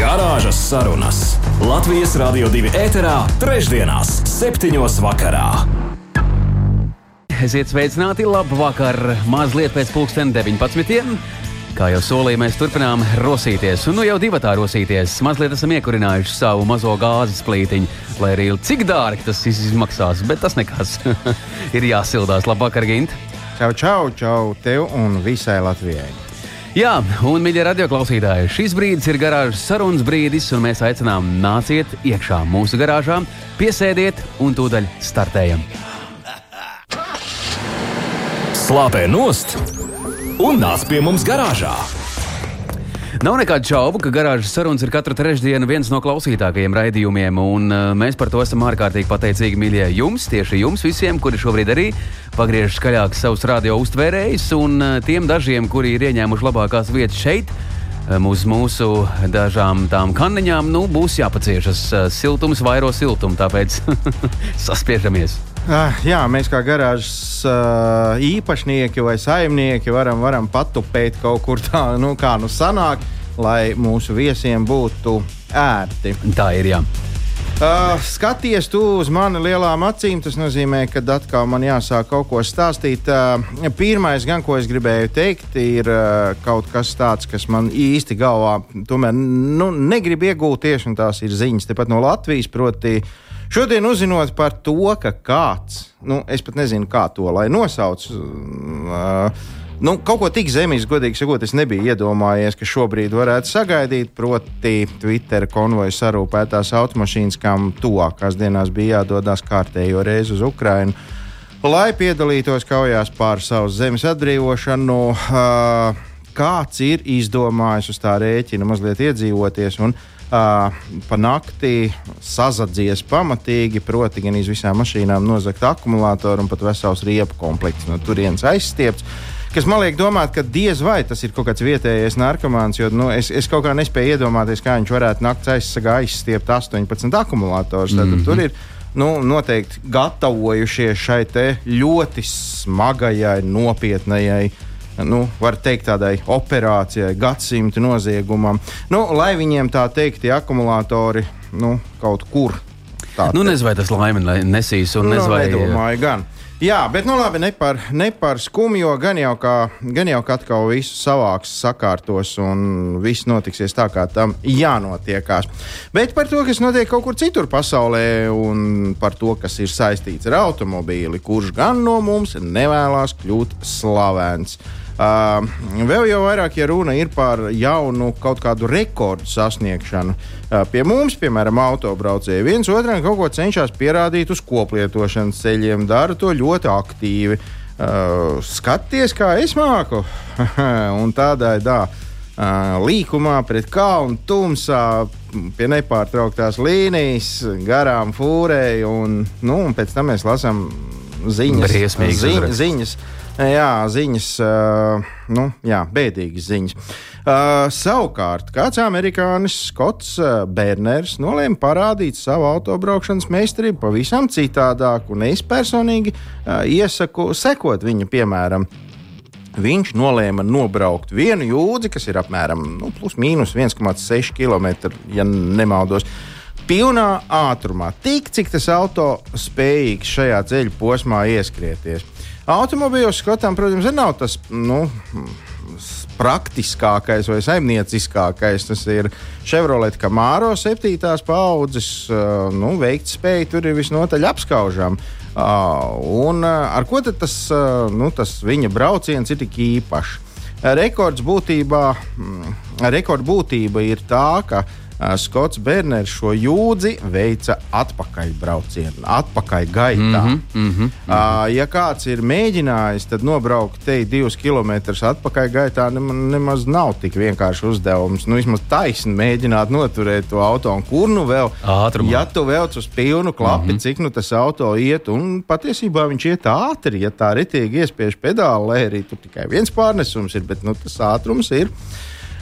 Garāžas sarunas Latvijas Rādio 2 ēterā, trešdienās, septiņos vakarā. Esiet sveicināti, labu vakar, mazliet pēc pulksten 19. Kā jau solīju, mēs turpinām rosīties, un nu jau divi tā rosīties. Mazliet esam iekurinājuši savu mazo gāzes plītiņu, lai arī cik dārgi tas izmaksās, bet tas nekas. ir jāsildās. Labvakar, Gint! Čau, čau, čau tev un visai Latvijai! Jā, un, mīļie radioklausītāji, šis brīdis ir garāžas sarunas brīdis, un mēs aicinām nāciet iekšā mūsu garāžā, piesēdiet un tūdaļ startējam. Slāpē nost un nāc pie mums garāžā! Nav nekādu šaubu, ka garāžas sarunas ir katru trešdienu viens no klausītākajiem raidījumiem, un uh, mēs par to esam ārkārtīgi pateicīgi mīļie jums, tieši jums visiem, kuri šobrīd arī pagriež skaļāk savus radio uztvērējus, un uh, tiem dažiem, kuri ir ieņēmuši labākās vietas šeit. Uz mūsu dažām tām kanniņām nu, būs jāpaciešas. Uh, Siltums vairo siltumu, tāpēc saspiežamies. Ah, jā, mēs kā garāžas uh, īpašnieki vai saimnieki varam, varam patupēt kaut kur tā, nu, kā nu sanāk, lai mūsu viesiem būtu ērti. Tā ir jā. Uh, skaties tu uz mani lielām acīm, tas nozīmē, ka atkal man jāsāk kaut ko stāstīt. Uh, pirmais, gan ko es gribēju teikt, ir uh, kaut kas tāds, kas man īsti galvā tomēr nu, negrib iegūties, un tās ir ziņas tepat no Latvijas. Proti, Šodien uzzinot par to, ka kāds, nu, es pat nezinu, kā to lai nosauc, uh, nu, kaut ko tik zemīgs, godīgi sakot, es nebiju iedomājies, ka šobrīd varētu sagaidīt. Proti, Twitter konvoja sarūpētās automašīnas, kam tuvākās dienās bija jādodas kārtējo reizi uz Ukrajinu. Lai piedalītos kaujās pār savas zemes atbrīvošanu, uh, kāds ir izdomājis uz tā rēķina mazliet iedzīvoties un uh, pa nakti sazadzies pamatīgi, proti, gan iz visām mašīnām nozagt akumulātoru un pat vesels riepu komplekts no turienes aizstiepts. Kas man liek domāt, ka diez vai tas ir kaut kāds vietējais narkomāns, jo nu, es, es kaut kā nespēju iedomāties, kā viņš varētu naktas aizsargā aizstiept 18 akumulātorus. Tad mm -hmm. tur ir nu, noteikti gatavojušies šai ļoti smagajai, nopietnajai uh, nu, var teikt, tādai operācijai, gadsimta noziegumam, nu, lai viņiem tā teikt, tie akumulātori nu, kaut kur. Nu, nezinu, vai tas laimi nesīs, un nezinu, nu, vai nedomāju gan. Jā, bet nu labi, ne par, ne par skumjo, gan jau kā, gan jau kā atkal visu savāks, sakārtos un viss notiksies tā, kā tam jānotiekās. Bet par to, kas notiek kaut kur citur pasaulē un par to, kas ir saistīts ar automobīli, kurš gan no mums nevēlas kļūt slavens. Uh, vēl jau vairāk, ja runa ir par jaunu kaut kādu rekordu sasniegšanu. Uh, pie mums, piemēram, autobraucēji viens otram kaut ko cenšas pierādīt uz koplietošanas ceļiem, dara to ļoti aktīvi. Uh, skaties, kā es māku, un tādai tā. Uh, līkumā pret kalnu tumsā, pie nepārtrauktās līnijas, garām fūrei, un, nu, un pēc tam mēs lasām ziņas. Ziņ, ziņas Jā, ziņas, nu, jā, bēdīgas ziņas. Savukārt, kāds amerikānis Skots Berners nolēma parādīt savu autobraukšanas meistarību pavisam citādāk, un es personīgi iesaku sekot viņa piemēram. Viņš nolēma nobraukt vienu jūdzi, kas ir apmēram nu, plus mīnus 1,6 km, ja nemaldos. Pilnā ātrumā, tik cik tas auto spējīgs šajā ceļu posmā ieskrieties. Automobīļos skatām, protams, nav tas nu, praktiskākais vai saimnieciskākais. Tas ir Chevrolet Camaro 7. paudzes. Nu, veiktspēja tur ir visnotaļ apskaužama. Un ar ko tas, nu, tas viņa brauciens ir tik īpašs? Rekords būtībā, rekords būtība ir tā, ka Uh, Skots Berners šo jūdzi veica atpakaļbraucienu, atpakaļgaitā. Mm -hmm, mm -hmm. Uh, ja kāds ir mēģinājis, tad nobraukt te divus kilometrus atpakaļgaitā nemaz nav tik vienkārši uzdevums. Nu, vismaz taisni mēģināt noturēt to auto un kur nu vēl. Ātrumā. Ja tu velc uz pilnu klapi, mm -hmm. cik nu tas auto iet, un patiesībā viņš iet ātri, ja tā ritīgi iespiež pedāli, lai arī tur tikai viens pārnesums ir, bet nu, tas ātrums ir.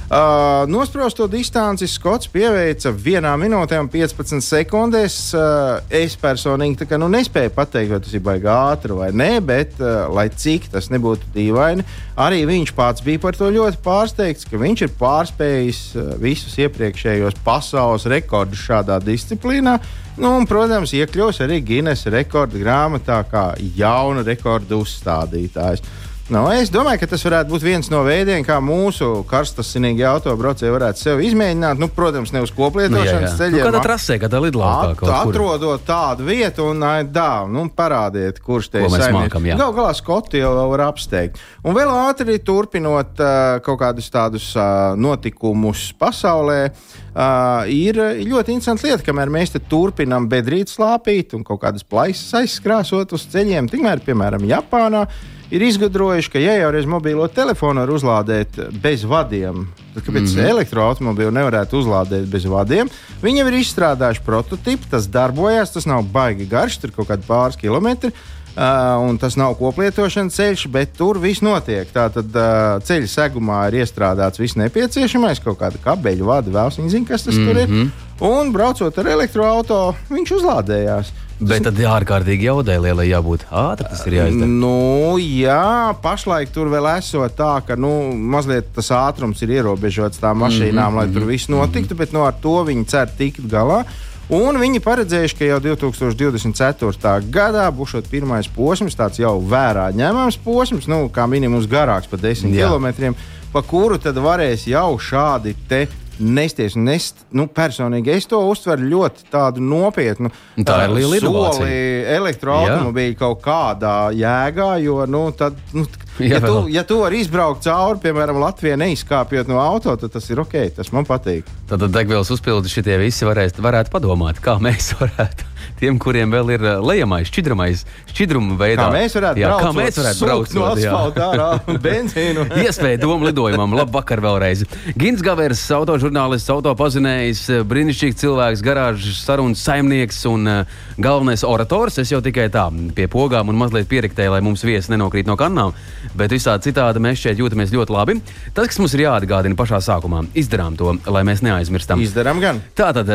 Uh, nosprosto distanci Skots pieveica 1 minūtē un 15 sekundēs. Uh, es personīgi kā, nu, nespēju pateikt, vai tas ir baigi ātri vai nē, bet uh, lai cik tas nebūtu dīvaini, arī viņš pats bija par to ļoti pārsteigts, ka viņš ir pārspējis uh, visus iepriekšējos pasaules rekordus šādā disciplīnā. Nu, un, protams, iekļūs arī Guinness rekordu grāmatā kā jauna rekordu uzstādītājs. Nu, es domāju, ka tas varētu būt viens no veidiem, kā mūsu karstasinīgi autobraucēji varētu sevi izmēģināt. Nu, protams, ne uz koplietošanas nu, ceļiem. Nu, kādā trasē, kādā lidlaukā. At, atrodot tādu vietu un dā, nu, parādiet, kurš te ir saimnieks. Galu galā Skoti jau var apsteigt. Un vēl ātri turpinot uh, kaut kādus tādus uh, notikumus pasaulē. Uh, ir ļoti interesanti lieta, kamēr mēs turpinām bedrīt slāpīt un kaut kādas plaisas aizskrāsot uz ceļiem, tikmēr, piemēram, Japānā ir izgudrojuši, ka, ja jau reiz mobilo telefonu var uzlādēt bez vadiem, tad kāpēc mm -hmm. elektroautobīlu nevarētu uzlādēt bez vadiem? Viņi ir izstrādājuši prototipu, tas darbojas, tas nav baigi garš, tur kaut kādi pāris kilometri. Uh, un tas nav koplietošanas ceļš, bet tur viss notiek. Tātad uh, ceļa segumā ir iestrādāts viss nepieciešamais, kaut kāda kabeļu vada, vēl viņi zina, kas tas mm -hmm. tur ir. Mhm. Un braucot ar elektroautorātu, viņš uzlādējās. Bet tad ārkārtīgi jaudai lielai jābūt ātrai. Tas ir jāizdara. Nu, jā, pašlaik tur vēl esot tā, ka nu, mazliet tas ātrums ir ierobežots tām mašīnām, mm -hmm, lai tur mhm, viss notiktu, mm -hmm. bet nu, ar to viņi cer tikt galā. Un viņi paredzējuši, ka jau 2024. gadā būs pirmais posms, tāds jau vērā ņemams posms, nu, kā minimums garāks par 10 Jā. km, pa kuru tad varēs jau šādi te nesties. Nest, nu, personīgi es to uztveru ļoti nopietnu. Tā ir liela soli elektroautobīļa kaut kādā jēgā, jo nu, tad, nu, ja, tu, ja tu vari izbraukt cauri, piemēram, Latvijā neizkāpjot no auto, tad tas ir ok, tas man patīk. Tad degvielas uzpildi šitie visi varēs, varētu padomāt, kā mēs varētu tiem, kuriem vēl ir uh, lejamais, šķidramais, šķidruma veidā. Kā mēs varētu jā, braucot, kā mēs varētu braukt no asfalta ārā benzīnu. Iespēja domu lidojumam. Labvakar vēlreiz. Gins Gavers, autožurnālists, autopazinējs, uh, brīnišķīgs cilvēks, garāžas sarunas saimnieks un uh, galvenais orators. Es jau tikai tā pie pogām un mazliet pieriktēju, lai mums viesi nenokrīt no kannām, bet visādi citādi mēs šeit jūtamies ļoti labi. Tas, kas mums ir jāatgādina pašā sākumā, izdarām to, lai mēs neaizmirstam. Izdarām gan. Tātad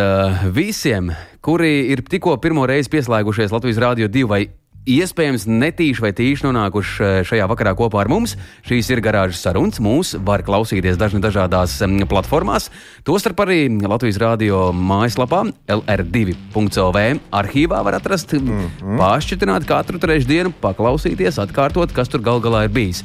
visiem kuri ir tikko pirmo reizi pieslēgušies Latvijas Rādio 2 vai iespējams netīši vai tīši nonākuši eh, šajā vakarā kopā ar mums. Šīs ir garāžas sarunas. Mūs var klausīties dažni dažādās platformās. Tostarp arī Latvijas Rādio mājaslapā LR2.CLV arhīvā var atrast mm -hmm. pāršķitināt katru trešdienu, paklausīties, atkārtot, kas tur gal galā ir bijis.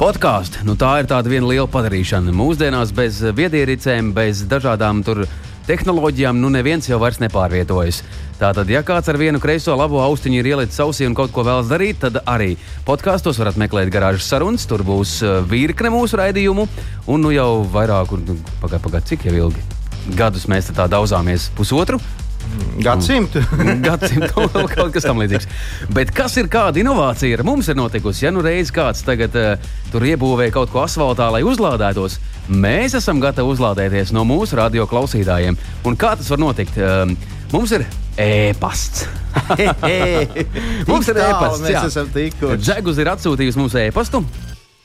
Podkāsts, nu tā ir tāda viena liela padarīšana. Mūsdienās bez viedierīcēm, bez dažādām tur tehnoloģijām nu neviens jau vairs nepārvietojas. Tātad, ja kāds ar vienu kreiso labo austiņu ir ielicis ausī un kaut ko vēlas darīt, tad arī podkāstos varat meklēt garāžas sarunas. Tur būs uh, virkne mūsu raidījumu, un nu jau vairāk, nu, pagaidā, pagaidā, cik jau ilgi gadus mēs tā daudzāmies pusotru. Gadsimtu. Gadsimtu vēl kaut kas tamlīdzīgs. Bet kas ir kāda inovācija ar mums ir notikusi? Ja nu reiz kāds tagad uh, tur iebūvēja kaut ko asfaltā, lai uzlādētos, mēs esam gatavi uzlādēties no mūsu radio klausītājiem. Un kā tas var notikt? Uh, mums ir e-pasts. mums ir e-pasts. Mēs jā. esam tikuši. Džegus ir atsūtījis mums e-pastu.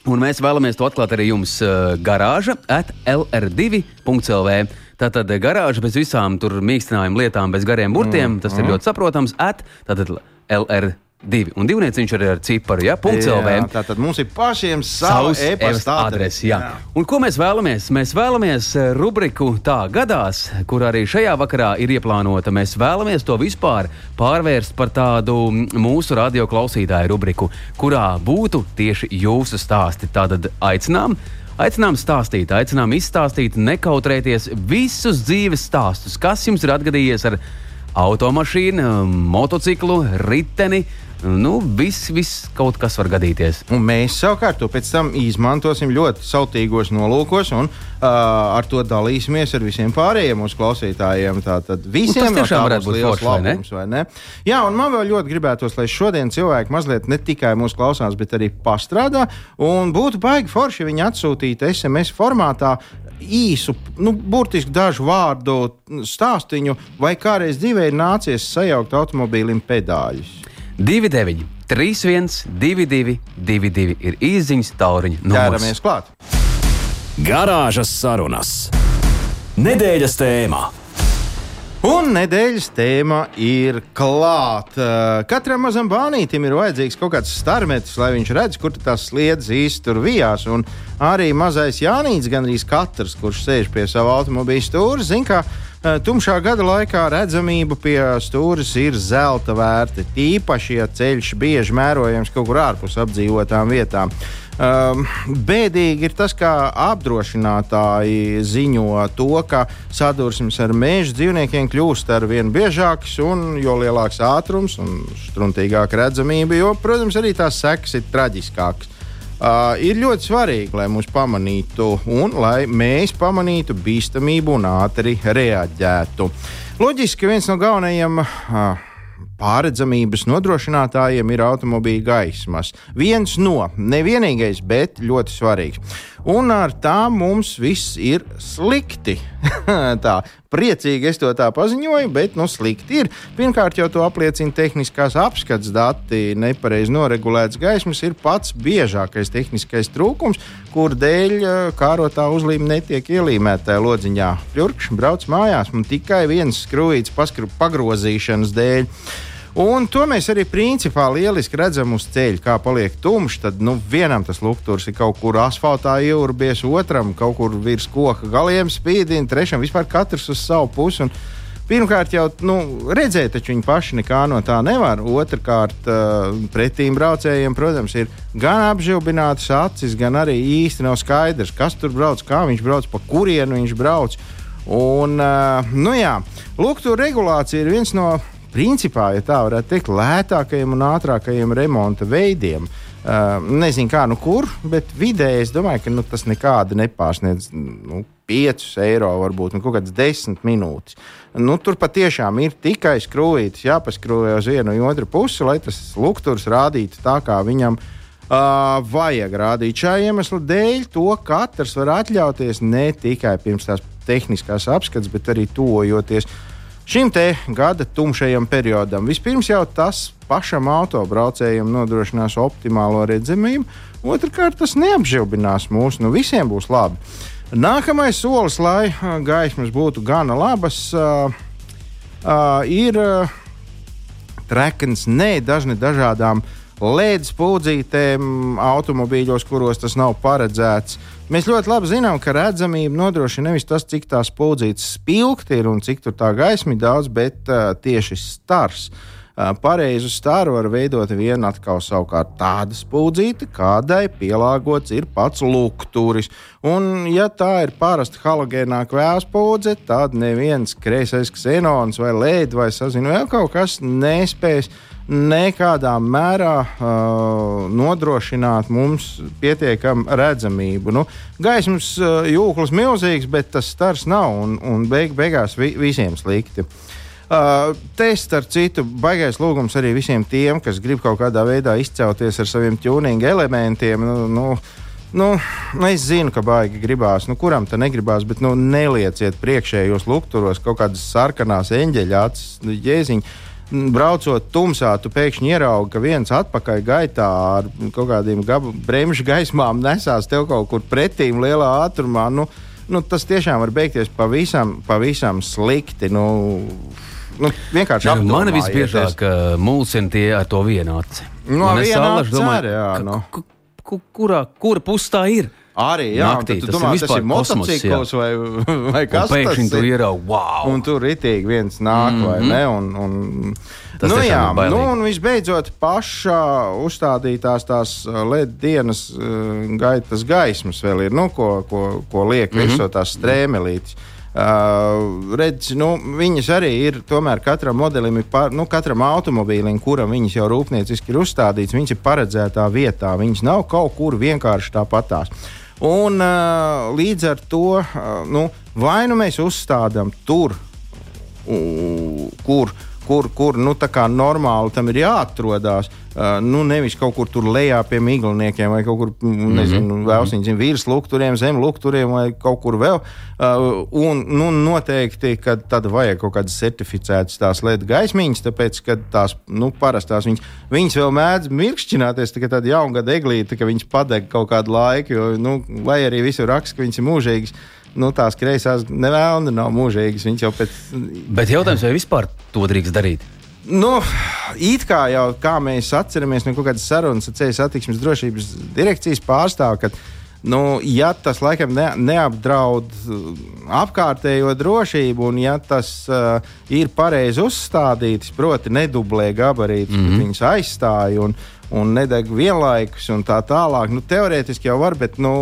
Un mēs vēlamies to atklāt arī jums uh, garāža at lr2.lv. Tātad garāža bez visām tur mīkstinājuma lietām, bez gariem burtiem, mm, tas mm. ir ļoti saprotams. At, tātad LR divi. Un divnieciņš arī ar ciparu, ja? LV. Tātad mums ir pašiem savs e-pasta adrese. Jā. Jā. Un ko mēs vēlamies? Mēs vēlamies eh, rubriku tā gadās, kur arī šajā vakarā ir ieplānota. Mēs vēlamies to vispār pārvērst par tādu mūsu radio klausītāju rubriku, kurā būtu tieši jūsu stāsti. Tātad aicinām Aicinām stāstīt, aicinām izstāstīt, nekautrēties visus dzīves stāstus, kas jums ir atgadījies ar automašīnu, motociklu, riteni. Nu, viss, viss kaut kas var gadīties. Un mēs savukārt to pēc tam izmantosim ļoti sautīgos nolūkos un uh, ar to dalīsimies ar visiem pārējiem mūsu klausītājiem. Tātad visiem Nu, tas tiešām no varētu būt liels forši, vai ne? labums, vai ne? Jā, un man vēl ļoti gribētos, lai šodien cilvēki mazliet ne tikai mūsu klausās, bet arī pastrādā. Un būtu baigi forši, viņi atsūtītu SMS formātā īsu, nu, burtiski dažu vārdu stāstīņu, vai kādreiz dzīvē ir nācies sajaukt automobīlim pedāļus. 29, 31, 22, 22 ir īsiņas tauriņa. numurs. Ķeramies klāt! Garāžas sarunas. Nedēļas tēmā. Un nedēļas tēma ir klāta. Katram mazam bērnītim ir vajadzīgs kaut kāds starmetis, lai viņš redz, kur tās sliedas tur vijās. Un arī mazais Jānis, gan arī katrs, kurš sēž pie sava automobīļa stūra, zina, ka eh, tumšā gada laikā redzamība pie stūres ir zelta vērta. Tīpaši, ja ceļš bieži mērojams kaut kur ārpus apdzīvotām vietām. Um, bēdīgi ir tas, ka apdrošinātāji ziņo to, ka sadursmes ar meža dzīvniekiem kļūst ar vien biežākas, un jo lielāks ātrums un struntīgāka redzamība, jo, protams, arī tās sekas ir traģiskākas. Uh, ir ļoti svarīgi, lai mūs pamanītu un lai mēs pamanītu bīstamību un ātri reaģētu. Loģiski, viens no galvenajiem uh, pārredzamības nodrošinātājiem ir automobīļa gaismas. Viens no, nevienīgais, bet ļoti svarīgs. Un ar tā mums viss ir slikti. tā priecīgi es to tā paziņoju, bet nu, slikti ir. Pirmkārt, jau to apliecina tehniskās apskates dati. Nepareizi noregulēts gaismas ir pats biežākais tehniskais trūkums, kur dēļ eh, kārotā uzlīme netiek ielīmēta lodziņā. Pļurkšs brauc mājās, un tikai viens skrūvīts pagrozīšanas dēļ. Un to mēs arī principā lieliski redzam uz ceļa, kā paliek tumšs. Tad nu, vienam tas lukturs ir kaut kur asfaltā iurbies, otram kaut kur virs koka galiem spīdina, trešam vispār katrs uz savu pusi. Pirmkārt, jau nu, redzēt, taču viņi paši nekā no tā nevar. Otrakārt, uh, pretīm braucējiem, protams, ir gan apžilbinātas acis, gan arī īsti nav skaidrs, kas tur brauc, kā viņš brauc, pa kurienu viņš brauc. Un, uh, nu jā, lūk, tur regulācija ir viens no principā, ja tā varētu teikt, lētākajiem un ātrākajiem remonta veidiem. Uh, nezinu, kā nu kur, bet vidēji es domāju, ka nu, tas nekādi nepārsniedz nu, 5 eiro, varbūt nu, kaut kādas 10 minūtes. Nu, tur patiešām ir tikai skrūvītas, jāpaskrūvē uz vienu un otru pusi, lai tas lukturs rādītu tā, kā viņam uh, vajag rādīt. Šā iemesla dēļ to katrs var atļauties ne tikai pirms tās tehniskās apskates, bet arī tojoties šim te gada tumšajam periodam. Vispirms jau tas pašam autobraucējam nodrošinās optimālo redzamību, otrkārt tas neapžilbinās mūs, nu visiem būs labi. Nākamais solis, lai gaismas būtu gana labas, ā, ā, ir ā, trekns ne dažni dažādām LED spūdzītēm automobīļos, kuros tas nav paredzēts. Mēs ļoti labi zinām, ka redzamība nodrošina nevis tas, cik tā spūdzītas spilgti ir un cik tur tā gaisma ir daudz, bet uh, tieši stars. Uh, pareizu staru var veidot viena atkal savukārt tāda spūdzīta, kādai pielāgots ir pats lukturis. Un, ja tā ir parasta halogēnā kvēlspūdze, tad neviens kreisais ksenons vai lēd vai sazina vēl kaut kas nespēs nekādā mērā uh, nodrošināt mums pietiekamu redzamību. Nu, gaismas uh, jūklis milzīgs, bet tas stars nav un, un beig, beigās vi, visiem slikti. Uh, te starp citu, baigais lūgums arī visiem tiem, kas grib kaut kādā veidā izcelties ar saviem tuninga elementiem. Nu, nu, Nu, es zinu, ka baigi gribās, nu, kuram tā negribās, bet nu, nelieciet priekšējos lukturos kaut kādas sarkanās eņģeļa acis, nu, jēziņas braucot tumsā, tu pēkšņi ieraugi, ka viens atpakaļ gaitā ar kaut kādiem bremžu gaismām nesās tev kaut kur pretīm lielā ātrumā. Nu, nu, tas tiešām var beigties pavisam, pavisam slikti. Nu, nu, vienkārši Ne, nu, apdomājieties. visbiežāk mulsina tie ar to vienāci. No Un es aci domāju, arī, jā, ka- nu. ku- ku- kurā, kura pusē tā ir? Arī jā, Naktī, tu tas ir domā, tas vispār ir motocikls vai, vai kas pēkšņi tas tu ir. ieraugi, wow! Un tur ritīgi viens nāk, mm -hmm. vai ne? Un, un, Tas nu, jā, ir nu, un visbeidzot, pašā uzstādītās tās uh, LED dienas uh, gaitas gaismas vēl ir, nu, ko, ko, ko liek mm -hmm. virsū tās strēmelītes. Uh, redz, nu, viņas arī ir, tomēr katram modelim, ir par, nu, katram automobīlim, kuram viņas jau rūpnieciski ir uzstādīts, viņas ir paredzētā vietā. Viņas nav kaut kur vienkārši tāpatās. Un līdz ar to, nu, vai nu mēs uzstādām tur, kur kur, kur nu, normāli tam ir jāatrodas. Uh, nu, nevis kaut kur tur lejā pie migluniekiem vai kaut kur, nezinu, mm -hmm. vēl viņa virs lukturiem, zem lukturiem vai kaut kur vēl. Uh, un nu, noteikti, ka tad vajag kaut kādas certificētas tās LED gaismiņas, tāpēc, ka tās nu, parastās viņas, viņas vēl mēdz mirkšķināties, tā kā tāda jaungada eglīte, ka viņas padeg kaut kādu laiku, jo, nu, lai arī visur raksta, ka viņas ir mūžīgas nu, tās kreisās nevēlni nav mūžīgas. Viņas jau pēc. Bet jautājums, vai vispār to drīkst darīt? Nu, it kā jau kā mēs atceramies no kaut kādas sarunas ar ceļu satiksmes drošības direkcijas pārstāvu, ka, nu, ja tas laikam ne, neapdraud uh, apkārtējo drošību, un ja tas uh, ir pareizi uzstādīts, proti, nedublē gabarītus, mm -hmm. viņus aizstāja un, un nedeg vienlaikus un tā tālāk, nu, teorētiski jau var, bet, nu,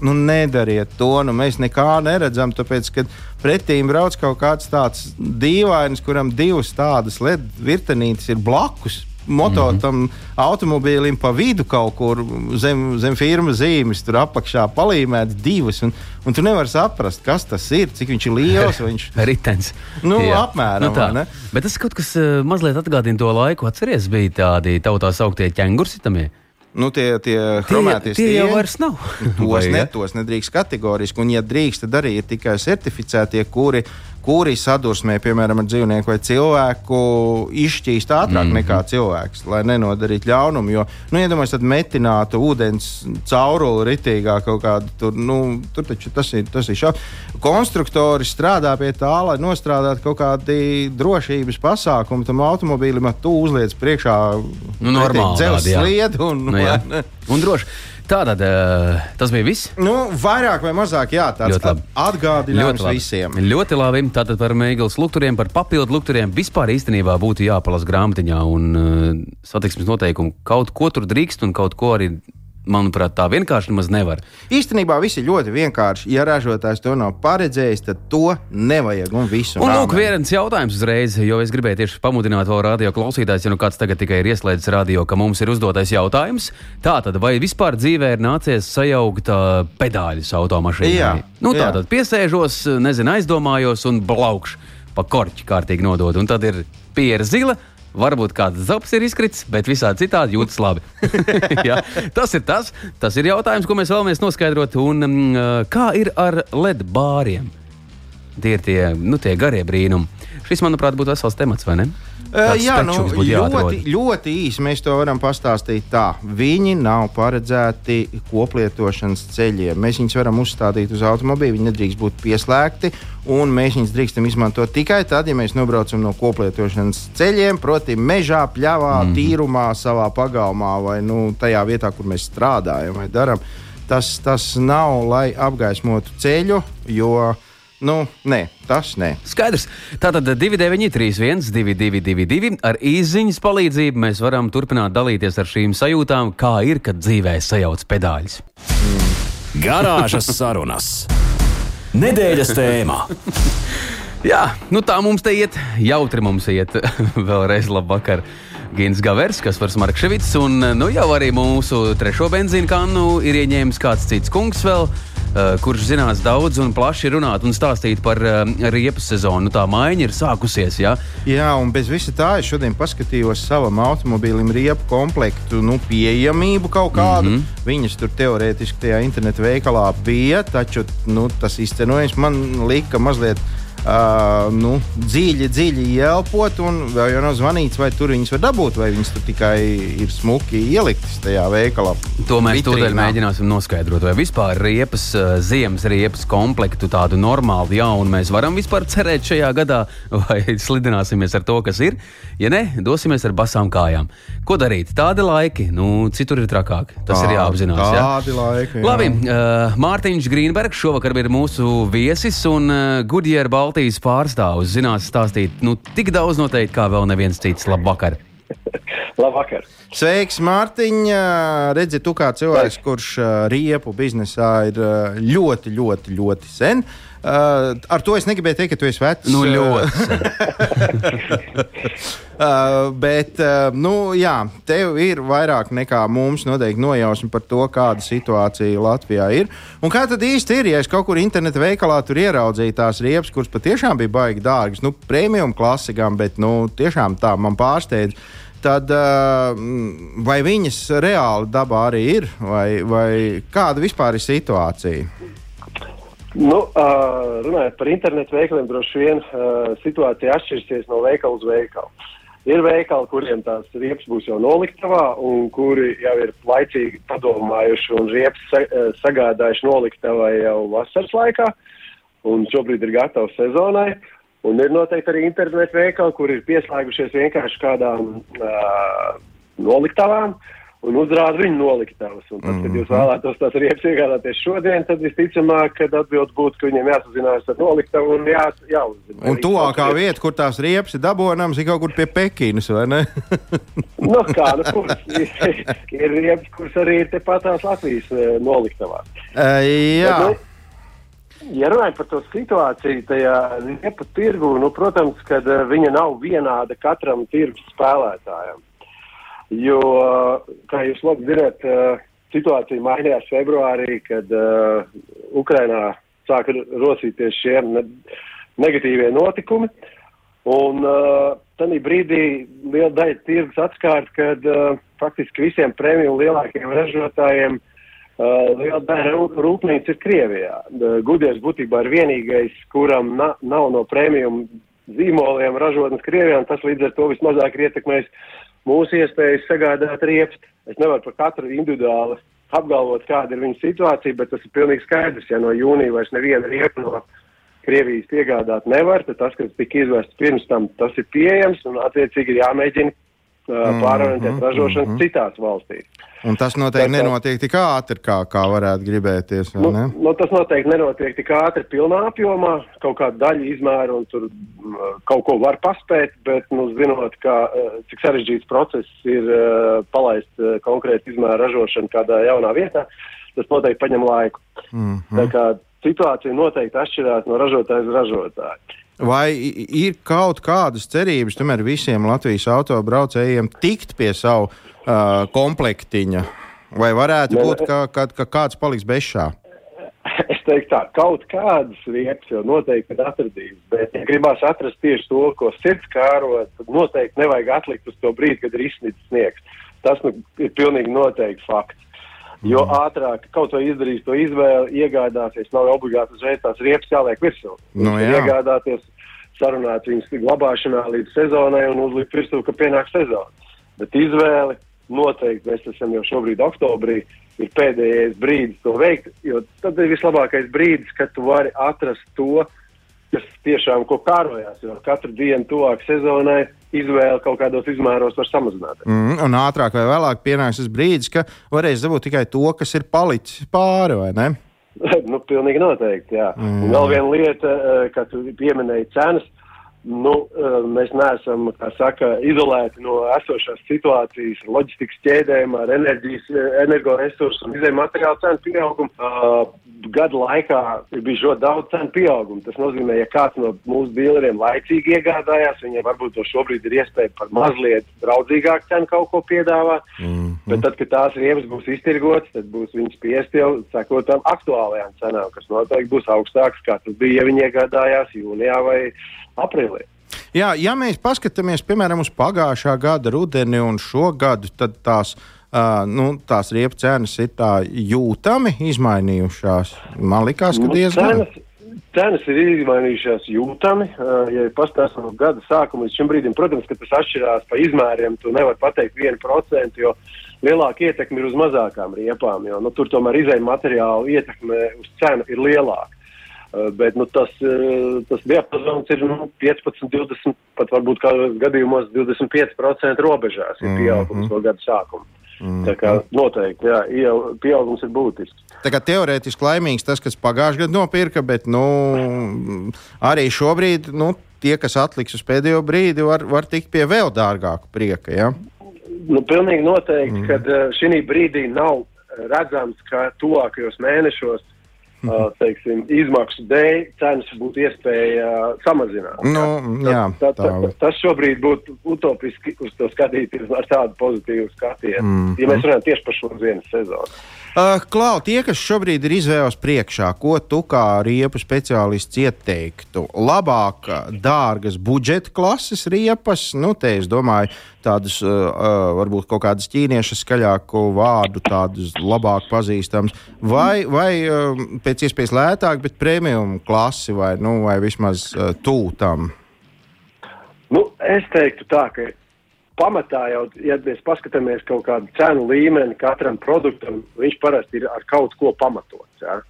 nu, nedariet to. Nu, mēs nekā neredzam, tāpēc, ka pretī brauc kaut kāds tāds dīvains, kuram divas tādas LED virtenītes ir blakus. Moto mm -hmm. tam automobīlim pa vidu kaut kur zem, zem firmas zīmes, tur apakšā palīmēts divas. Un, un tu nevari saprast, kas tas ir, cik viņš ir liels. Viņš... Ritens. Nu, Jā. apmēram. Nu tā. Bet tas kaut kas uh, mazliet atgādina to laiku. Atceries, bija tādi tautā sauktie ķengursitamie. Nu, tie tie chromētie tie jau vairs nav. tos, ne, tos nedrīkst kategoriski, un, ja drīkst, tad arī ir tikai certificētie, kuri kuri sadursmē, piemēram, ar dzīvnieku vai cilvēku, izšķīst ātrāk mm. nekā cilvēks, lai nenodarītu ļaunumu. Jo, nu, iedomājieties, tad metinātu ūdens cauruli ritīgā kaut kādu tur, nu, tur taču tas ir, tas ir šau. Konstruktori strādā pie tā, lai nostrādātu kaut kādi drošības pasākumi tam automobīlim, tu uzliec priekšā nu, normāli dzelzceļa sliedu un, nu, un droši. Tātad uh, tas bija viss. Nu, vairāk vai mazāk, jā, tāds atgādinājums ļoti visiem. Ļoti labi. Tātad par mēģinājumu lukturiem, par papildu lukturiem vispār īstenībā būtu jāpalasa grāmatiņā un uh, satiksmes noteikumu. Kaut ko tur drīkst un kaut ko arī manuprāt, tā vienkārši nemaz nevar. Īstenībā viss ir ļoti vienkārši. Ja ražotājs to nav paredzējis, tad to nevajag un visu. Un lūk, viens jautājums uzreiz, jo es gribēju tieši pamudināt vēl radio klausītājus, ja nu kāds tagad tikai ir ieslēdzis radio, ka mums ir uzdotais jautājums. Tātad, vai vispār dzīvē ir nācies sajaukt uh, pedāļus automašīnā? Jā. Nu, tātad jā. piesēžos, nezinu, aizdomājos un blaukšu pa korķi kārtīgi nodot. Un tad ir pieredze zila Varbūt kāds zops ir izkritis, bet visādi citādi jūtas labi. ja, tas ir tas, tas ir jautājums, ko mēs vēlamies noskaidrot. Un, um, kā ir ar LED bāriem? Tie ir tie, nu, tie garie brīnumi. Šis, manuprāt, būtu vesels temats, vai ne? Uh, jā, nu, ļoti, ļoti īsi mēs to varam pastāstīt. Tā. Viņi nav paredzēti koplietošanas ceļiem. Mēs viņus varam uzstādīt uz automobīļa, viņi nedrīkst būt pieslēgti. Un mēs viņus drīkstam izmantot tikai tad, ja mēs nobraucam no koplietošanas ceļiem, proti, mežā, pļavā, mm -hmm. tīrumā, savā pagalmā vai nu, tajā vietā, kur mēs strādājam vai darām. Tas, tas nav, lai apgaismotu ceļu, jo uh, Nu, nē, tas nē. Skaidrs. Tātad 293, 222, ar īsiņas palīdzību mēs varam turpināt dalīties ar šīm sajūtām, kā ir, kad dzīvē sajauc pedāļus. Mm. Garāžas sarunas. Nedēļas tēmā. Jā, nu tā mums te iet, jautri mums iet. Vēlreiz labvakar. Gins Gavers, kas var Markevits, un nu, jau arī mūsu trešo benzīnu kannu ir ieņēmis kāds cits kungs vēl. Uh, kurš zinās daudz un plaši runāt un stāstīt par uh, riepas sezonu. Nu, tā maiņa ir sākusies. Ja? Jā, un bez visa tā es šodien paskatījos savam automobīlim riepu komplektu nu, pieejamību kaut kādu. Mm -hmm. Viņas tur teorētiski tajā internetu veikalā bija, taču nu, tas izcenojums man lika mazliet uh, nu, dziļi, dziļi ielpot, un vēl jau nav zvanīts, vai tur viņas var dabūt, vai viņas tur tikai ir smuki ieliktas tajā veikalā. To mēs tūdaļ mēģināsim noskaidrot, vai vispār riepas, ziemas riepas komplektu tādu normālu jaunu mēs varam vispār cerēt šajā gadā, vai slidināsimies ar to, kas ir. Ja ne, dosimies ar basām kājām. Ko darīt? Tādi laiki, nu, citur ir trakāk. Tas tā, ir jāapzinās. Tādi ja? laiki. Jā. Labi, uh, Mārtiņš Grīnbergs šovakar ir mūsu viesis un uh, Gudjera Balta. Baltijas pārstāvs zinās stāstīt nu, tik daudz noteikti, kā vēl neviens cits. Labvakar! Labvakar! Sveiks, Mārtiņ! Redzi, tu kā cilvēks, kurš riepu biznesā ir ļoti, ļoti, ļoti sen. Uh, ar to es negribēju teikt, ka tu esi vecs. Nu, ļoti. uh, bet, uh, nu, jā, tev ir vairāk nekā mums noteikti nojausma par to, kāda situācija Latvijā ir. Un kā tad īsti ir, ja es kaut kur interneta veikalā tur ieraudzīju tās riepas, kuras patiešām bija baigi dārgas, nu, premium klasikām, bet, nu, tiešām tā man pārsteidz tad uh, vai viņas reāli dabā arī ir, vai, vai kāda vispār ir situācija? Nu, runājot par internetu veikaliem, droši vien situācija atšķirsies no veikala uz veikalu. Ir veikali, kuriem tās riepas būs jau noliktavā, un kuri jau ir laicīgi padomājuši un riepas sa sagādājuši noliktavai jau vasaras laikā, un šobrīd ir gatavi sezonai. Un ir noteikti arī internetu veikali, kur ir pieslēgušies vienkārši kādām uh, noliktavām, uh, un uzrāda viņu noliktavas. Un tad, kad jūs mhm. vēlētos tās riepas iegādāties šodien, tad visticamāk, kad atbild būtu, ka viņiem jāsazinās ar noliktavu un jā, jāuzzina. Un tuvākā vieta, kur tās riepas ir dabonams, ir kaut kur pie Pekinas, vai ne? nu, kā, nu, kuras ir riepas, kuras arī ir tepatās Latvijas eh, noliktavā. Uh, jā. Bet, nu, Ja runājam par to situāciju, tajā riepu tirgu, nu, protams, ka uh, viņa nav vienāda katram tirgus spēlētājam. Jo, kā jūs labi zināt, situācija mainījās februārī, kad uh, Ukrainā sāka rosīties šie ne negatīvie notikumi. Un uh, tajā brīdī liela daļa tirgus atskārt, kad uh, faktiski visiem premium lielākiem ražotājiem uh, liela daļa rūpnīca ir Krievijā. Uh, Gudies būtībā ir vienīgais, kuram na nav no premium zīmoliem ražotnes Krievijā, un tas līdz ar to vismazāk ir ietekmējis mūsu iespējas sagādāt riepas. Es nevaru par katru individuāli apgalvot, kāda ir viņa situācija, bet tas ir pilnīgi skaidrs. Ja no jūnija vairs neviena riepa no Krievijas piegādāt nevar, tad tas, kas tika izvests pirms tam, tas ir pieejams un attiecīgi ir jāmēģina pārorientēt mm -hmm, ražošanu mm -hmm. citās valstīs. Un tas noteikti Bet, nenotiek tik ātri, kā, kā varētu gribēties. Nu, ne? nu, tas noteikti nenotiek tik ātri, pilnā apjomā. Kaut kāda daļa izmēra un tur kaut ko var paspēt, bet, nu, zinot, eh, cik sarežģīts process ir palaist konkrētu izmēru ražošanu kādā jaunā vietā, tas noteikti paņem laiku. Mm -hmm. Situācija noteikti atšķirās no ražotāja uz ražotāju. Vai ir kaut kādas cerības tomēr visiem Latvijas autobraucējiem tikt pie savu uh, komplektiņa? Vai varētu ne, būt, ka, ka, ka kāds paliks bez šā? Es teiktu, tā kaut kādas vietas jau noteikti atradīs, bet, ja gribās atrast tieši to, ko sirds kāro, tad noteikti nevajag atlikt uz to brīdi, kad ir izsnīts sniegs. Tas nu, ir pilnīgi noteikti fakts. Jo ātrāk kaut vai izdarīs to izvēli, iegādāsies, nav obligāti uzreiz tās riepas jāliek virsū. Nu, jā. Iegādāties, sarunāt viņas glabāšanā līdz sezonai un uzlikt virsū, ka pienāk sezona. Bet izvēle noteikti mēs esam jau šobrīd oktobrī. Ir pēdējais brīdis to veikt, jo tad ir vislabākais brīdis, kad tu vari atrast to, kas tiešām ko kārojās. Jo katru dienu tuvāk sezonai izvēle kaut kādos izmēros var samazināt. Mm, un ātrāk vai vēlāk pienāks tas brīdis, ka varēs dabūt tikai to, kas ir palicis pāri, vai ne? nu, pilnīgi noteikti, jā. Mm. Un vēl viena lieta, eh, kad pieminēji cenas. Uh, nu, eh, mēs neesam saka, izolēti no esošās situācijas, loģistikas ķēdēm, ar enerģijas, eh, energoresursu un izējuma materiālu cenu pieaugumu. Uh, gada laikā ir bijis ļoti daudz cenu pieaugumu. Tas nozīmē, ja kāds no mūsu dīleriem laicīgi iegādājās, viņiem varbūt to šobrīd ir iespēja par mazliet draudzīgāku cenu kaut ko piedāvāt. Mm -hmm. Bet tad, kad tās riepas būs iztirgotas, tad būs viņas spiesti jau sekot tam aktuālajām cenām, kas noteikti būs augstākas, kā tas bija, ja viņi iegādājās jūnijā vai aprīlī. Jā, ja mēs paskatāmies piemēram uz pagājušā gada rudeni un šo gadu, tad tās, uh, nu, tās riepas cenas ir tā jūtami izmainījušās. Man liekas, ka nu, diezgan. Cenas, cenas ir izmainījušās jūtami. Uh, ja pastāstām no gada sākuma līdz šim brīdim, protams, ka tas atšķirās pa izmēriem. Tu nevari pateikt vienu procentu, jo lielāka ietekme ir uz mazākām riepām, jo nu, tur tomēr izējuma materiālu ietekme uz cenu ir lielāka. Eh, bet nu, tas, eh, tas diapazons ir nu, 15, 20, pat varbūt kādos gadījumos 25% robežās ir pieaugums mm -hmm. no gada sākuma. Mm. Tā kā noteikti, jā, pieaugums ir būtisks. Tā kā teorētiski laimīgs tas, kas pagājušajā gadā nopirka, bet nu, arī šobrīd nu, tie, kas atliks uz pēdējo brīdi, var, var tikt pie vēl dārgāka prieka. Ja? Nu, pilnīgi noteikti, mm. ka uh, šī brīdī nav redzams, ka tuvākajos mēnešos teiksim, izmaksu dēļ cenas būtu iespēja uh, samazināt. Nu, jā, tā, tā, tā, tas šobrīd būtu utopiski uz to skatīties ar tādu pozitīvu skatienu, mm. ja mēs runājam tieši par šo dienas sezonu. Uh, Klau, tie, kas šobrīd ir izvēles priekšā, ko tu kā riepu speciālists ieteiktu? Labāk, dārgas budžeta klases riepas, nu, te es domāju, tādas uh, varbūt kaut kādas ķīniešu skaļāku vārdu, tādas labāk pazīstamas, vai, vai pēc iespējas lētāk, bet premium klasi vai, nu, vai vismaz tūtam? Nu, es teiktu tā, ka pamatā jau, ja mēs paskatāmies kaut kādu cenu līmeni katram produktam, viņš parasti ir ar kaut ko pamatots. Ja?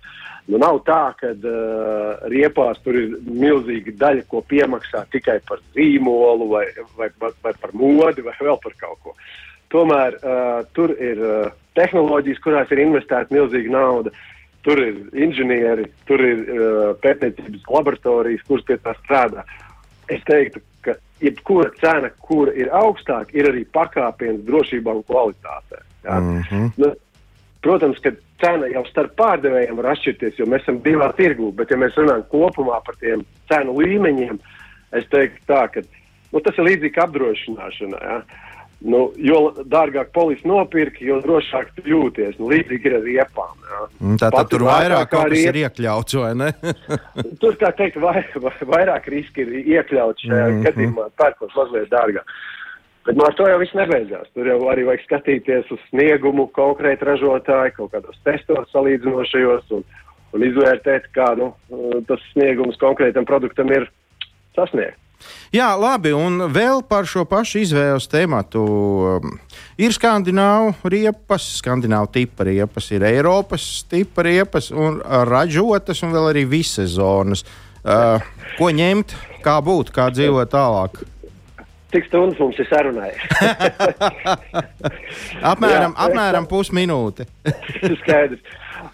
Nu, nav tā, ka uh, riepās tur ir milzīga daļa, ko piemaksā tikai par zīmolu vai, vai, vai, par modi vai vēl par kaut ko. Tomēr uh, tur ir uh, tehnoloģijas, kurās ir investēta milzīga nauda. Tur ir inženieri, tur ir uh, pētniecības laboratorijas, kuras pie tā strādā. Es teiktu, jebkura cena, kura ir augstāka, ir arī pakāpiens drošībā un kvalitātē. Ja? Mm -hmm. nu, protams, ka cena jau starp pārdevējiem var atšķirties, jo mēs esam divā tirgū, bet ja mēs runājam kopumā par tiem cenu līmeņiem, es teiktu tā, ka nu, tas ir līdzīgi apdrošināšanai. Ja? Nu, jo dārgāk polisi nopirka, jo drošāk jūties. Nu, līdzīgi ir ar riepām. Mm, tā tad tur vairāk kas riep... ir iekļauts, vai ne? tur, tā teikt, vai, vai, vairāk riski ir iekļauts šajā mm -hmm. gadījumā, pērkot mazliet dārgāk. Bet no ar to jau viss nebeidzās. Tur jau arī vajag skatīties uz sniegumu konkrēti ražotāji, kaut kādos testos salīdzinošajos un, un izvērtēt, kā nu, tas sniegums konkrētam produktam ir sasniegts. Jā, labi, un vēl par šo pašu izvēles tēmatu. Um, ir skandināvu riepas, skandināvu tipa riepas, ir Eiropas tipa riepas un ražotas, un vēl arī visas zonas. Uh, ko ņemt, kā būt, kā dzīvot tālāk? Cik stundas mums ir sarunai? apmēram Jā, apmēram pusminūte. Skaidrs.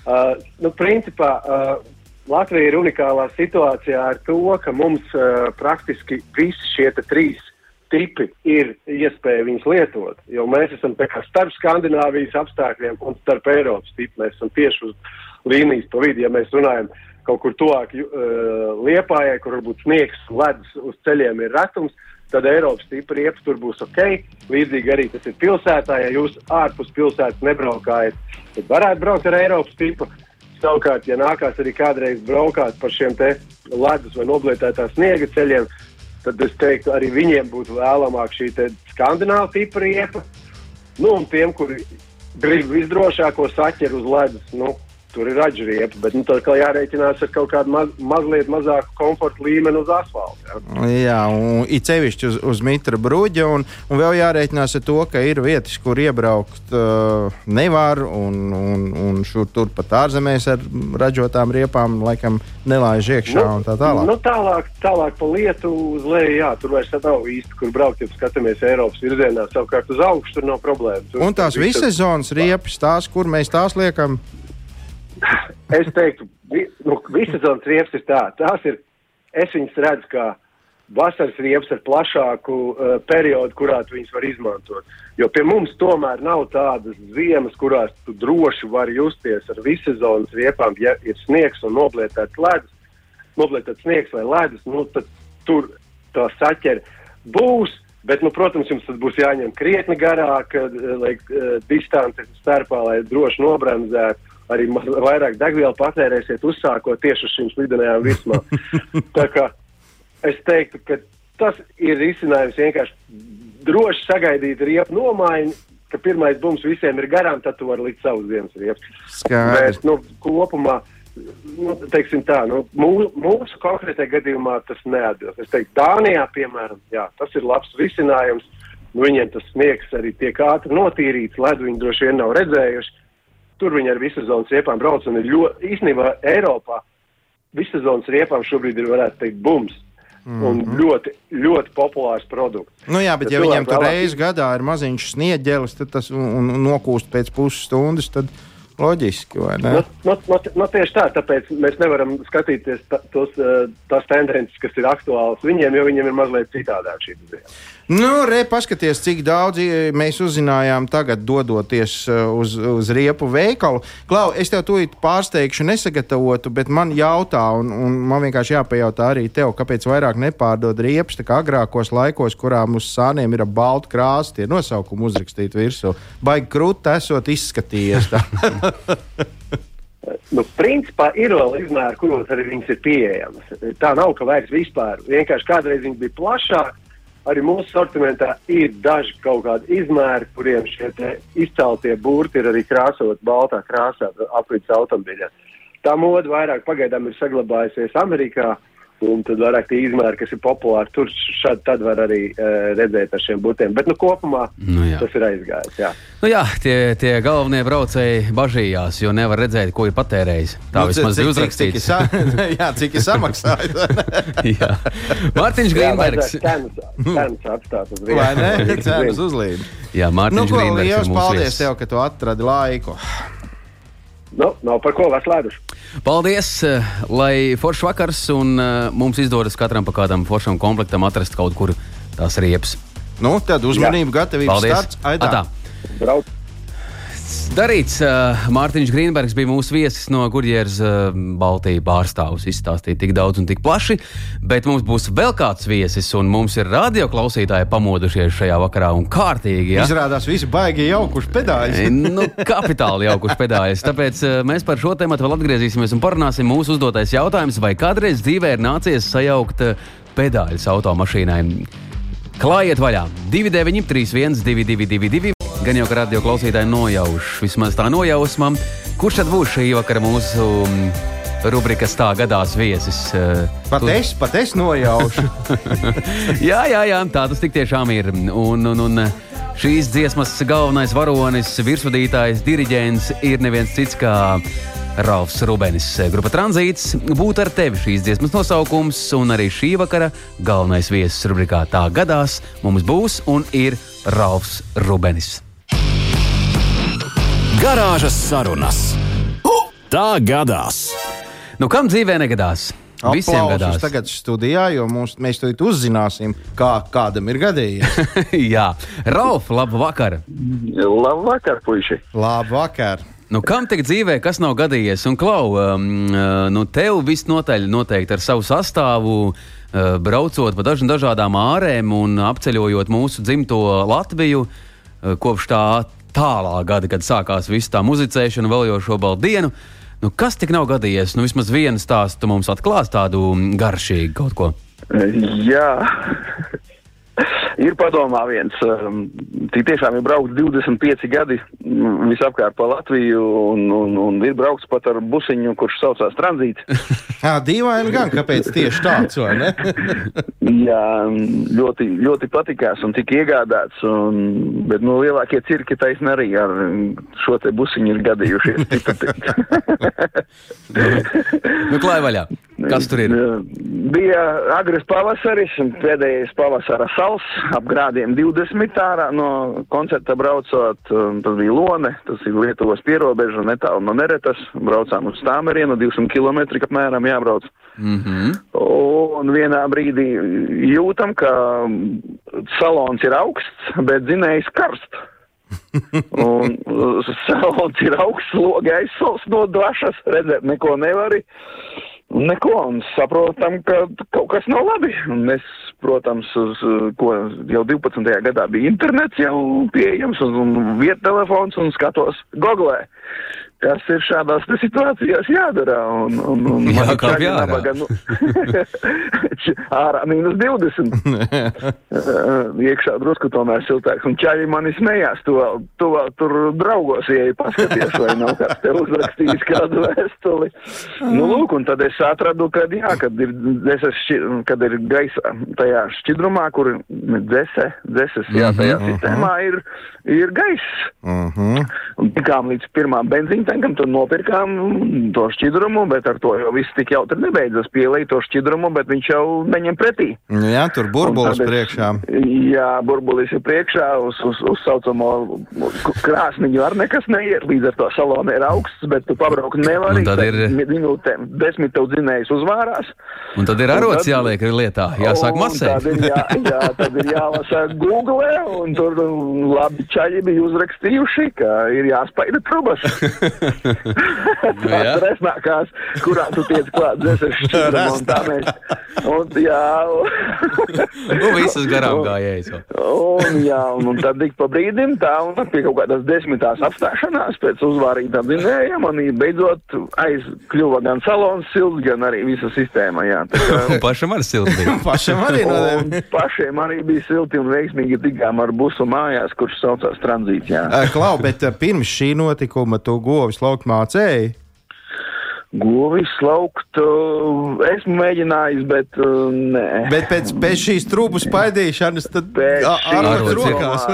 Uh, nu, principā, uh, Latvija ir unikālā situācijā ar to, ka mums uh, praktiski visi šie trīs tipi ir iespēja viņus lietot. Jo mēs esam starp Skandināvijas apstākļiem un starp Eiropas tipu. Mēs esam tieši uz līnijas pa vidu. Ja mēs runājam kaut kur tuvāk uh, liepājai, kur varbūt sniegs ledus uz ceļiem ir retums, tad Eiropas tipa riepas tur būs ok. Līdzīgi arī tas ir pilsētā. Ja jūs ārpus pilsētas nebraukājat, tad varētu braukt ar Eiropas tipu. Savukārt, ja nākās arī kādreiz braukāt pa šiem ledus vai noblietētā sniega ceļiem, tad es teiktu, arī viņiem būtu vēlamāk šī skandināla tipa riepa. Nu, un tiem, kuri grib visdrošāko saķeru uz ledus, nu, tur ir atšķirība. Bet nu, tur jārēķinās ar kaut kādu maz, mazliet mazāku komforta līmeni uz asfalta. Ja? Jā, un it sevišķi uz, uz mitra bruģa. Un, un vēl jārēķinās ar to, ka ir vietas, kur iebraukt uh, nevar. Un, un, un šur tur pat ārzemēs ar ražotām riepām laikam nelaiž iekšā nu, un tā tālāk. Nu, tālāk, tālāk pa lietu uz leju, jā, tur vairs nav īsti, kur braukt, ja skatāmies Eiropas virzienā. Savukārt uz augšu tur nav problēmas. Un tās visas zonas riepas, tās, kur mēs tās liekam es teiktu, vi, nu, visas zonas riepas ir tā. Tās ir, es viņas redzu kā vasaras riepas ar plašāku uh, periodu, kurā viņas var izmantot. Jo pie mums tomēr nav tādas ziemas, kurās tu droši vari justies ar visas zonas riepām. Ja ir sniegs un noblietēts ledus, noblietēts sniegs vai ledus, nu, tad tur tā saķere būs. Bet, nu, protams, jums tas būs jāņem krietni garāk, lai uh, distance starpā, lai droši nobremzētu arī vairāk degvielu patērēsiet, uzsākot tieši uz šīm slidenajām virsmām. Tā kā es teiktu, ka tas ir risinājums vienkārši droši sagaidīt riepu nomaiņu, pirmais bums visiem ir garām, tad tu vari likt savus dienas riepus. Bet, nu, kopumā, nu, teiksim tā, nu, mūsu, mūsu konkrētajā gadījumā tas neatbilst. Es teiktu, Dānijā, piemēram, jā, tas ir labs risinājums. Nu, viņiem tas sniegs arī tiek ātri notīrīts, ledu viņi droši vien nav redzējuši. Tur viņi ar visazonas riepām brauc un ir ļoti, īstenībā Eiropā visazonas riepām šobrīd ir, varētu teikt, bums. Mm -hmm. Un mhm. ļoti, ļoti populārs produkts. Nu jā, bet, bet ja viņam tur reizes gadā ir maziņš sniegģelis, tad tas un, un nokūst pēc pusstundas, tad Loģiski, vai ne? Nu, nu, nu, tieši tā, tāpēc mēs nevaram skatīties ta, tos, uh, tās tendences, kas ir aktuālas viņiem, jo viņiem ir mazliet citādāk šī diena. Nu, re, paskaties, cik daudz eh, mēs uzzinājām tagad, dodoties eh, uz, uz riepu veikalu. Klau, es tev tūlīt pārsteigšu, nesagatavotu, bet man jautā, un, un man vienkārši jāpajautā arī tev, kāpēc vairāk nepārdod riepas, tā kā agrākos laikos, kurām uz sāniem ir balta krāsa, tie nosaukumi uzrakstīti virsū. Baigi krūti esot izskatījies. Nu, principā ir vēl izmēri, kuros arī viņas ir pieejamas. Tā nav, ka vairs vispār. Vienkārši kādreiz viņas bija plašākas. Arī mūsu sortimentā ir daži kaut kādi izmēri, kuriem šie izceltie burti ir arī krāsot baltā krāsā aprits automobiļā. Tā moda vairāk pagaidām ir saglabājusies Amerikā. Uh, Un tad vairāk tie izmēri, kas ir populāri, tur šādi tad var arī uh, redzēt ar šiem būtiem. Bet nu, kopumā nu, jā. tas ir aizgājis. Jā, nu, jā tie, tie galvenie braucēji bažījās, jo nevar redzēt, ko ir patērējis. Tā nu, vismaz ir uzrakstīts. Cik, cik, cik, jā, cik ir samaksājis. Mārtiņš Grīnbergs. Cenas atstāt uz vietas. Vai ne? Cenas uzlīd. Jā, Mārtiņš nu, Grīnbergs. Liels paldies tev, ka tu atradi laiku. Nu, nav par ko veslēduši. Paldies, eh, lai foršs vakars un uh, mums izdodas katram pa kādam foršam komplektam atrast kaut kur tās riepas. Nu, tad uzmanību, gatavību, starts. Aidā. Brauc darīts. Mārtiņš Grīnbergs bija mūsu viesis no Gurģēras Baltijas pārstāvus. Izstāstīja tik daudz un tik plaši, bet mums būs vēl kāds viesis, un mums ir radioklausītāji pamodušies šajā vakarā un kārtīgi. Ja? Izrādās, visi baigi jaukuši pedāļus. nu, kapitāli jaukuši pedāļus. Tāpēc mēs par šo tēmu vēl atgriezīsimies un parunāsim mūsu uzdotais jautājums, vai kādreiz dzīvē ir nācies sajaukt pedāļus automašīnai. Klājiet vaļā 29, 31, 222 gan jau ka radio klausītāji nojauš, vismaz tā nojausmam, kurš tad būs šī vakara mūsu mm, rubrikas tā gadās viesis. Eh, pat tu... es, pat es nojaušu. jā, jā, jā, tā tas tik tiešām ir. Un, un, un šīs dziesmas galvenais varonis, virsvadītājs, diriģents ir neviens cits kā Ralfs Rubenis. Grupa Tranzīts būtu ar tevi šīs dziesmas nosaukums, un arī šī vakara galvenais viesis rubrikā Tā gadās mums būs un ir Ralfs Rubenis. Garāžas sarunas. Tā gadās. Nu, kam dzīvē negadās? Visiem gadās. Tagad studijā, jo mums, mēs to uzzināsim, kā kādam ir gadījies. Jā, Ralf, labu vakaru. Labu vakaru, puiši. Labu vakaru. Nu, kam tagad dzīvē, kas nav gadījies? Un, Klau, um, uh, nu, tev visnotaļ noteikti ar savu sastāvu, uh, braucot pa dažn dažādām ārēm un apceļojot mūsu dzimto Latviju, uh, kopš tā tālā gada, kad sākās viss tā muzicēšana, vēl jau šo baldienu. Nu, kas tik nav gadījies? Nu, vismaz vienu stāstu mums atklās tādu garšīgu kaut ko. Jā, ir padomā viens. Um, tik tiešām ir braukts 25 gadi mm, visapkārt pa Latviju un, un, un ir braukts pat ar busiņu, kurš saucās tranzīts. Jā, dīvaini gan, kāpēc tieši tāds, vai ne? Jā, ļoti, ļoti patikās un tika iegādāts, un, bet nu lielākie cirki taisni arī ar šo te busiņu ir gadījušies. nu, klāj vaļā. Kas tur ir? Bija agres pavasaris, pēdējais pavasara sals, ap grādiem 20 ārā no koncerta braucot. Tas bija Lone, tas ir Lietuvas pierobeža, netālu no Neretas. Braucām uz Stāmerienu, 200 km apmēram jābrauc. Mm -hmm. Un vienā brīdī jūtam, ka salons ir augsts, bet dzinējs karsts. un salons ir augsts, logi aizsals no dvašas, redzēt neko nevari. Neko, un saprotam, ka kaut kas nav labi. Un mēs, protams, uz, ko jau 12. gadā bija internets jau pieejams un, un viettelefons un skatos Google kas ir šādās situācijās jādara. Un, un, un Jā, kā jārā. Nabaga, nu, ārā mīnus 20. Iekšā drusku tomēr siltāks. Un čaļi mani smējās, tu vēl, tu vēl tur draugos, ja paskaties, vai nav kāds te uzrakstījis kādu vēstuli. Nu, lūk, un tad es atradu, kad jā, kad ir, es esmu, kad ir gaisa, tai tajā šķidrumā, kur dzese, dzeses, jā, tajā Mhm, sistēmā ir, ir gaiss. Uh -huh. Tikām līdz pirmām benzīna tankam, tur nopirkām to šķidrumu, bet ar to jau viss tik jautri nebeidzas. Pielīja to šķidrumu, bet viņš jau neņem pretī. Jā, tur burbulis tad es- priekšā. Jā, burbulis ir priekšā, uz, uz, uz saucamo krāsniņu ar nekas neiet, līdz ar to salona ir augsts, bet tu pabraukt nevari. Un tad ir- Minūtēm, desmit tev dzinējs uzvārās. Un tad ir arots tad- jāliek lietā, jāsāk Un masēt. Tad ir, jā, jā, tad ir jālasa Google, un tur labi čaļi bija uzrakstījuši, ka ir jāspaida trubas. Nu, jā. Tās resnākās, kurā tu tiec klāt dzēses šķidrumu, un tā mēs. Un, jā, Nu, visas garām gājējas. vēl. Un, jā, un, un tad ik pa brīdim tā, un pie kaut kādas desmitās apstāšanās pēc uzvārītām zinējām, un beidzot aizkļuva gan salons silts, gan arī visa sistēma, jā. Tā Un pašam ar silti bija. Pašam arī no un pašiem arī bija silti un veiksmīgi tikām ar busu mājās, kurš saucās tranzīts, jā. Klau, bet eh, pirms šī notikuma tu govis laukt mācēji. Govis laukt, uh, esmu mēģinājis, bet uh, nē. Bet pēc, pēc šīs trūku spaidīšanas, tad jā. rokās.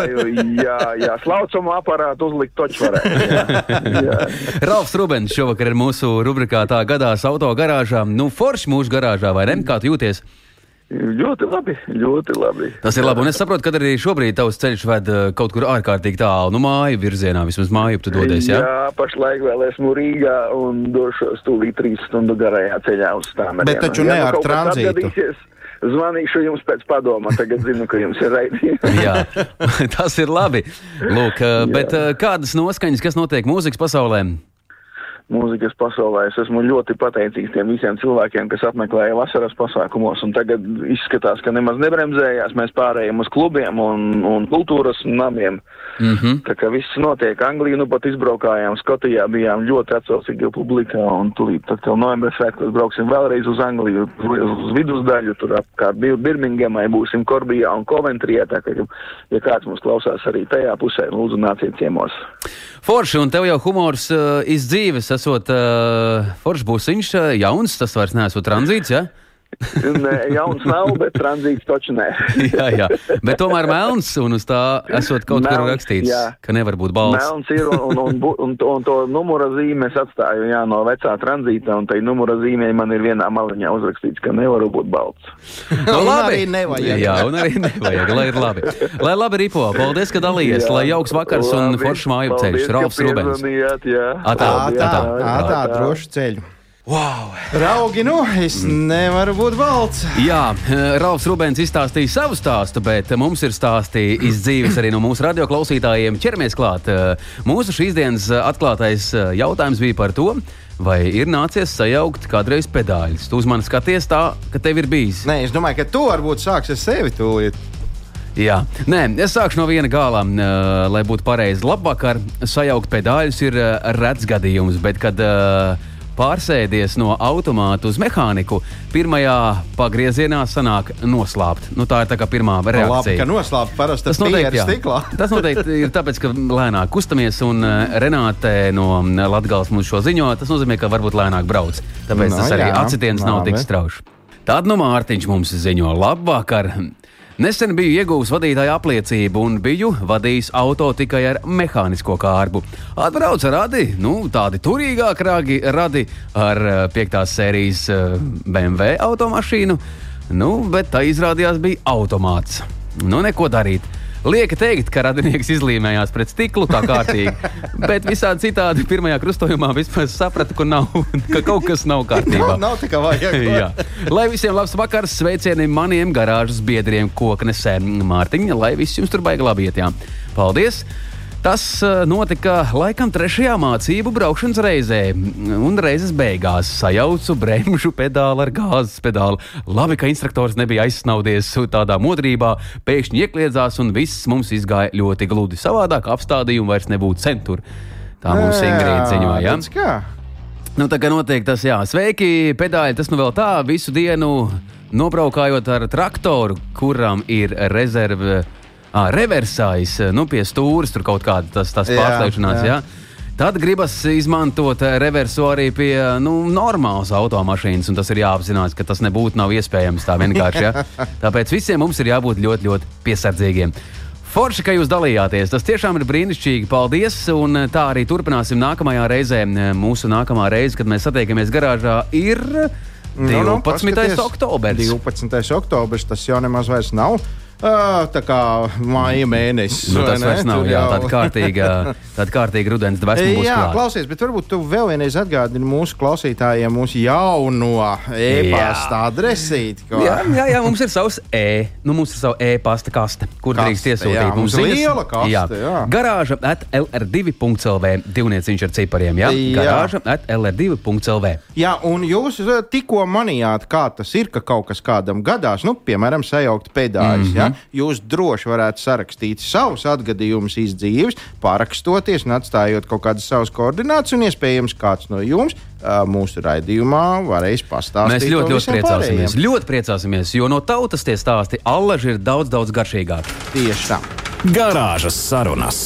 Jā, jā, slaucumu aparātu uzlikt toču varētu. Ralfs Rubens šovakar ir mūsu rubrikā tā gadās auto garāžā. Nu, forši mūsu garāžā, vai ne? Kā tu jūties? Ļoti labi, ļoti labi. Tas ir labi. Un es saprotu, ka arī šobrīd tavs ceļš ved eh, kaut kur ārkārtīgi tālu, nu, māju virzienā, vismaz māju tu dodies. Ja? Jā, pašlaik vēl esmu Rīgā un došos tūlīt trīs stundu garajā ceļā uz tām. Bet taču ne ar tranzītu. Zvanīšu jums pēc padoma, tagad zinu, ka jums ir raidījums. Jā, tas ir labi. Lūk, eh, bet eh, kādas noskaņas, kas notiek mūzikas pasaulē? Mūzikas pasaulē. Es esmu ļoti pateicīgs tiem visiem cilvēkiem, kas apmeklēja vasaras pasākumos, un tagad izskatās, ka nemaz nebremzējās. Mēs pārējām uz klubiem un, un kultūras namiem. Mm -hmm. Tā kā viss notiek, Angliju nu pat izbraukājām, Skotijā bijām ļoti atsaucīga publika, un tūlīt tad jau novembra svētkos brauksim vēlreiz uz Angliju, uz, vidusdaļu, tur apkārt Bir- Birmingemai būsim Korbijā un Coventrijā, tā kā, ja kāds mums klausās arī tajā pusē, lūdzu nāciet ciemos. Forši, un tev jau humors uh, izdzīves, esot uh, foršs būsiņš, uh, jauns, tas vairs neesot tranzīts, ja? Nē, jauns nav, bet tranzīts taču nē. jā, jā, bet tomēr melns, un uz tā esot kaut kur Melns, rakstīts, jā. ka nevar būt balss. Melns ir, un, un, un, un, to, un to numura zīmi es atstāju jā, no vecā tranzīta, un tai numura zīmē man ir vienā maliņā uzrakstīts, ka nevaru būt balts. Nu, Un labi. arī nevajag. Jā, un arī nevajag, lai ir labi. Lai labi ripo, paldies, ka dalījies, Jā. lai jauks vakars un Labi, foršs māju paldies, ceļš. Ralfs Rubens. jā. Tā, tā, tā, tā, droši ceļu. Wow! Raugi, nu, es nevaru būt valsts. Jā, eh, Ralfs Rubens izstāstīja savu stāstu, bet mums ir stāsti izdzīves arī no mūsu radioklausītājiem. Ķeramies klāt. Eh, Mūsu šīs dienas eh, atklātais jautājums bija par to, vai ir nācies sajaukt kādreiz pedāļus. Tu uz mani skaties tā, ka tev ir bijis. Nē, es domāju, ka tu varbūt sāksi ar sevi tūlīt. Jā, nē, es sākšu no viena gala, uh, lai būtu pareizi. Labvakar, sajaukt pedāļus ir uh, rets gadījums, bet kad uh, pārsēdies no automāta uz mehāniku, pirmajā pagriezienā sanāk noslāpt. Nu, tā ir tā kā pirmā Labi, reakcija. ka noslēpts parasti Tas jā. stiklā. Tas noteikti ir tāpēc, ka lēnāk kustamies, un uh, Renāte no Latvijas mums šo ziņo. Tas nozīmē, ka varbūt lēnāk brauc. Tāpēc Nu, tas arī jā, acitiens nav labi. tik strauji. Tad nu Mārtiņš mums ziņo labvakar. Nesen biju ieguvis vadītāja apliecību un biju vadījis auto tikai ar mehānisko kārbu. Atbrauca radi, nu, tādi turīgāki ragi, radi ar eh, piektās sērijas eh, BMW automašīnu, nu, bet tā izrādījās bija automāts. Nu, neko darīt. Lieka teikt, ka radinieks izlīmējās pret stiklu tā kārtīgi, bet visādi citādi pirmajā krustojumā vispār sapratu, ka, nav, ka kaut kas nav kārtībā. Nav, nav tā kā vajag. Lai visiem labs vakars, sveicieni maniem garāžas biedriem, koknesēm, Mārtiņa, lai viss jums tur baigi labi iet. Jā. Paldies! Tas uh, notika laikam trešajā mācību braukšanas reizē, un reizes beigās sajaucu bremžu pedāli ar gāzes pedāli. Labi, ka instruktors nebija aizsnaudies tādā modrībā, pēkšņi iekļiedzās, un viss mums izgāja ļoti gludi. Savādāk apstādījumu vairs nebūtu centur. Tā mums Ingrīda ziņoja. ja? Nu, tā kā notiek tas, jā, sveiki, pedāļi. Tas nu vēl tā, visu dienu nobraukājot ar traktoru, kuram ir rezerve, ah, reversājs, nu, pie stūres, tur kaut kāda tas, tas Jā, pārslēgšanās. jā. Jā. tad gribas izmantot reversu arī pie nu, normālas automašīnas. un Tas ir jāapzinās, ka tas nebūtu iespējams tā vienkārši. Ja? Tāpēc visiem mums ir jābūt ļoti, ļoti piesardzīgiem. Forši, ka jūs dalījāties. Tas tiešām ir brīnišķīgi. Paldies! Un tā arī turpināsim nākamajā reizē. Mūsu nākamā reize, kad mēs satiekamies garāžā, ir 12. Nu, nu, paskaties, oktobris. 12. oktobris tas jau nemaz vairs nav. Uh, tā kā māja mēnesis. Nu, tas vairs nav Tur jā, tāda kārtīga, tāda kārtīga rudens būs Jā, klāta. klausies, bet varbūt tu vēl vienreiz atgādini mūsu klausītājiem mūsu jauno e-pasta adresīti. ko- Jā, jā, jā, mums ir savs e, nu, mums ir sava e-pasta kaste, kur Kaste, drīkst iesūtīt jā, mums ziņas. liela kaste, jā. Garāža at lr2.lv, divnieciņš ar cipariem, jā? Jā. Garāža at lr2.lv. Jā, un jūs eh, tikko manījāt, kā tas ir, ka kaut kas kādam gadās, nu, piemēram, sajaukt pedāļus. Mm -hmm. Ja? Jūs droši varētu sarakstīt savus atgadījumus iz dzīves, parakstoties un atstājot kaut kādas savas koordinācijas, un iespējams kāds no jums mūsu raidījumā varēs pastāstīt. Mēs ļoti, ļoti priecāsimies. pārējiem. Ļoti priecāsimies, jo no tautas tie stāsti allaži ir daudz, daudz garšīgāki. Tieši tā. Garāžas sarunas.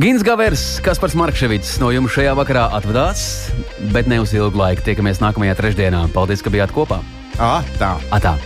Gins Gavers, Kaspars Markevits no jums šajā vakarā atvadās, bet ne uz ilgu laiku. Tiekamies nākamajā trešdienā. Paldies, ka bijāt kopā! À, tā. Atā!